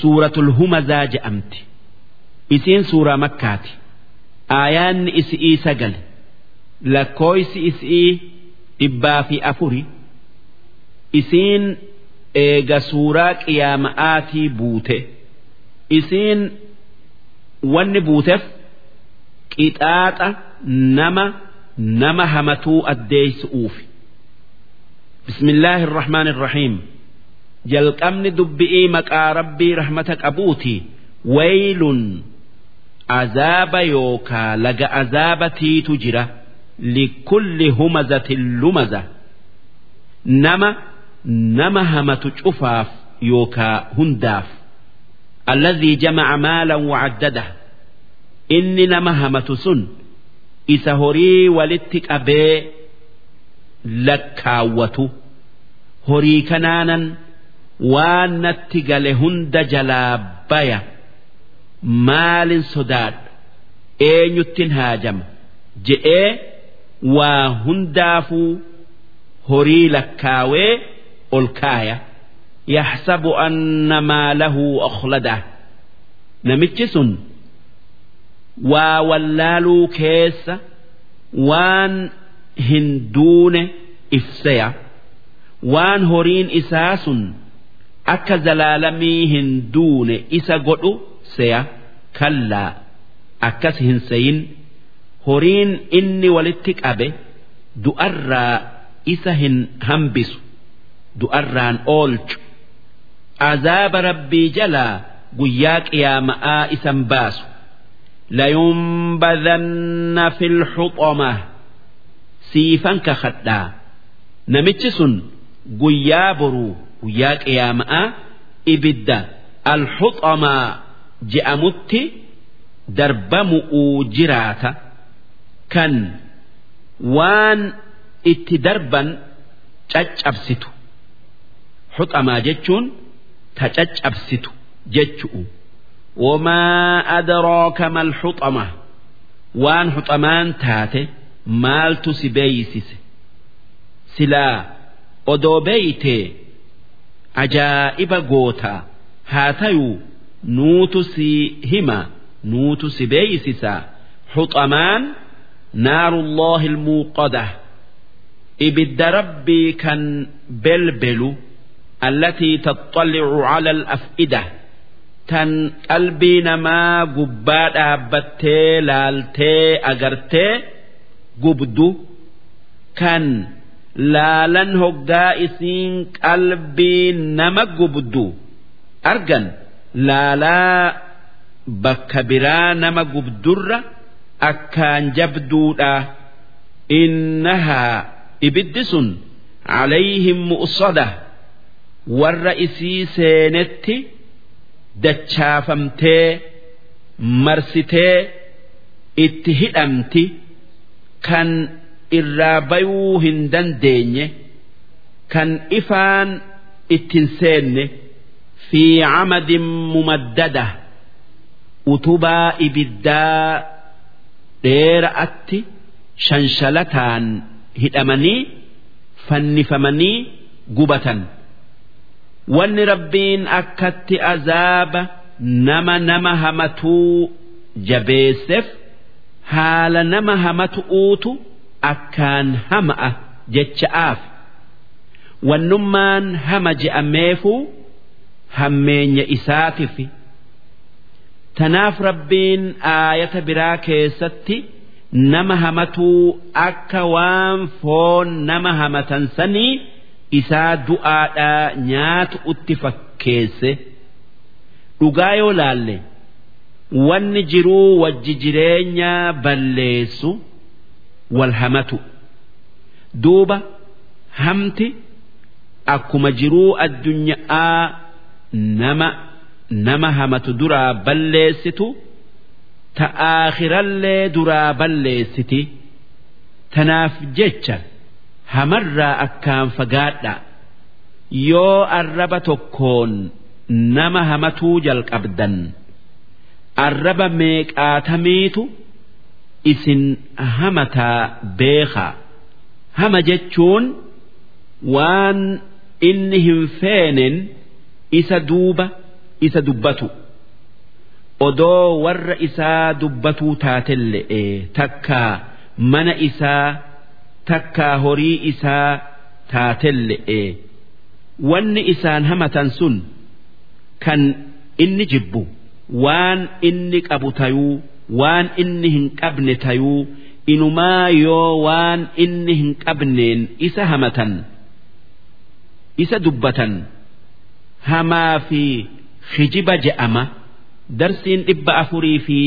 suuratul humazaa je'amti. Isiin suuraa makkaati. Aayaanni isi'ii sagal lakkooysi isi'ii dhibbaa fi afuri isiin eega suuraa qiyaama'aatii buute isiin wanni buuteef qixaaxa nama nama hamatuu addeeysu'uufi. Bismillaahi irrahmaan irrahiim jalqabni dubbi'ii maqaa rabbii rahmata qabuuti waylun azaaba yookaa laga azaabatiitu jira likulli humazatin lumaza. Nama nama hamatu cufaaf yookaa hundaaf. Alladhii jamaca maalan wacaddada inni nama hamatu sun isa horii walitti qabee lakkaawwatu. Horii kanaanan waan natti gale hunda jalaa baya. Maalin sodaadha eenyuttin haajama? Je'ee waa hundaafuu horii lakkaawee ol kaaya. Yaxsabu anna maalahu akhlada namichi sun waa wallaaluu keessa waan hin duune ifseya waan horiin isaa sun akka zalaalamii hin duune isa godhu seya kallaa akkas hin seyin horiin inni walitti qabe du'arraa isa hin hambisu du'arraan oolchu. Azaaba rabbii jalaa guyyaa qiyaama'aa isan baasu. Layunbadanna fil xuxoma siifan kakadhaa namichi sun guyyaa boruu guyyaa qiyaama'aa ibidda. Alxuxamaa je'amutti darbamu'uu jiraata. Kan waan itti darban caccabsitu. Xuxamaa jechuun ta caccabsitu jechu'u. Wamaa adraaka mal xuxama waan xuxamaan taate maaltu si beeysise? Silaa odoo beeytee ajaa'iba gootaa haa tayuu nuutu si hima nuutu si beeysisaa xuxamaan naarullaahi ilmuuqada ibidda rabbii kan belbelu allatii taxxallicu cala alaf'ida. Tan qalbii namaa gubbaa dhaabbattee laaltee agartee gubdu kan laalan hoggaa isiin qalbii nama gubdu. Argan laalaa bakka biraa nama gubdurra akkaan jabduudha. Innahaa ibiddi sun calayhim mu'sada. Warra isii seenetti dachaafamtee marsitee itti hidhamti kan irraa bayuu hin dandeenye kan ifaan ittin seenne fi camadin mumaddada utubaa ibiddaa dheera'atti shanshalataan hidhamanii fannifamanii gubatan. Wanni rabbiin akkatti azaaba nama nama hamatuu jabeesseef haala nama hamatu'uutu akkaan hama'a jecha'aaf wannummaan hama je'ameefuu hammeenya isaatifi tanaaf rabbiin aayata biraa keessatti nama hamatuu akka waan foon nama hamatan sanii isaa du'aadhaa nyaatu utti fakkeesse. Dhugaa yoo laalle wanni jiruu wajji jireenya balleessu wal hamatu duuba hamti akkuma jiruu addunyaa nama nama hamatu duraa balleessitu ta aakhirallee duraa balleessiti tanaaf jecha hamarraa akkaan fagaadha yoo arraba tokkoon nama hamatuu jalqabdan arraba meeqaatamiitu isin hamataa beekaa. Hama jechuun waan inni hin feenen isa duuba isa dubbatu. Odoo warra isaa dubbatuu taatelle'e takkaa mana isaa takkaa horii isaa taatelle'e wanni isaan hamatan sun kan inni jibbu waan inni qabu tayuu waan inni hin qabne tayuu inumaa yoo waan inni hin qabneen isa hamatan isa dubbatan hamaa fi hijiba je'ama darsiin dhibba afurii fi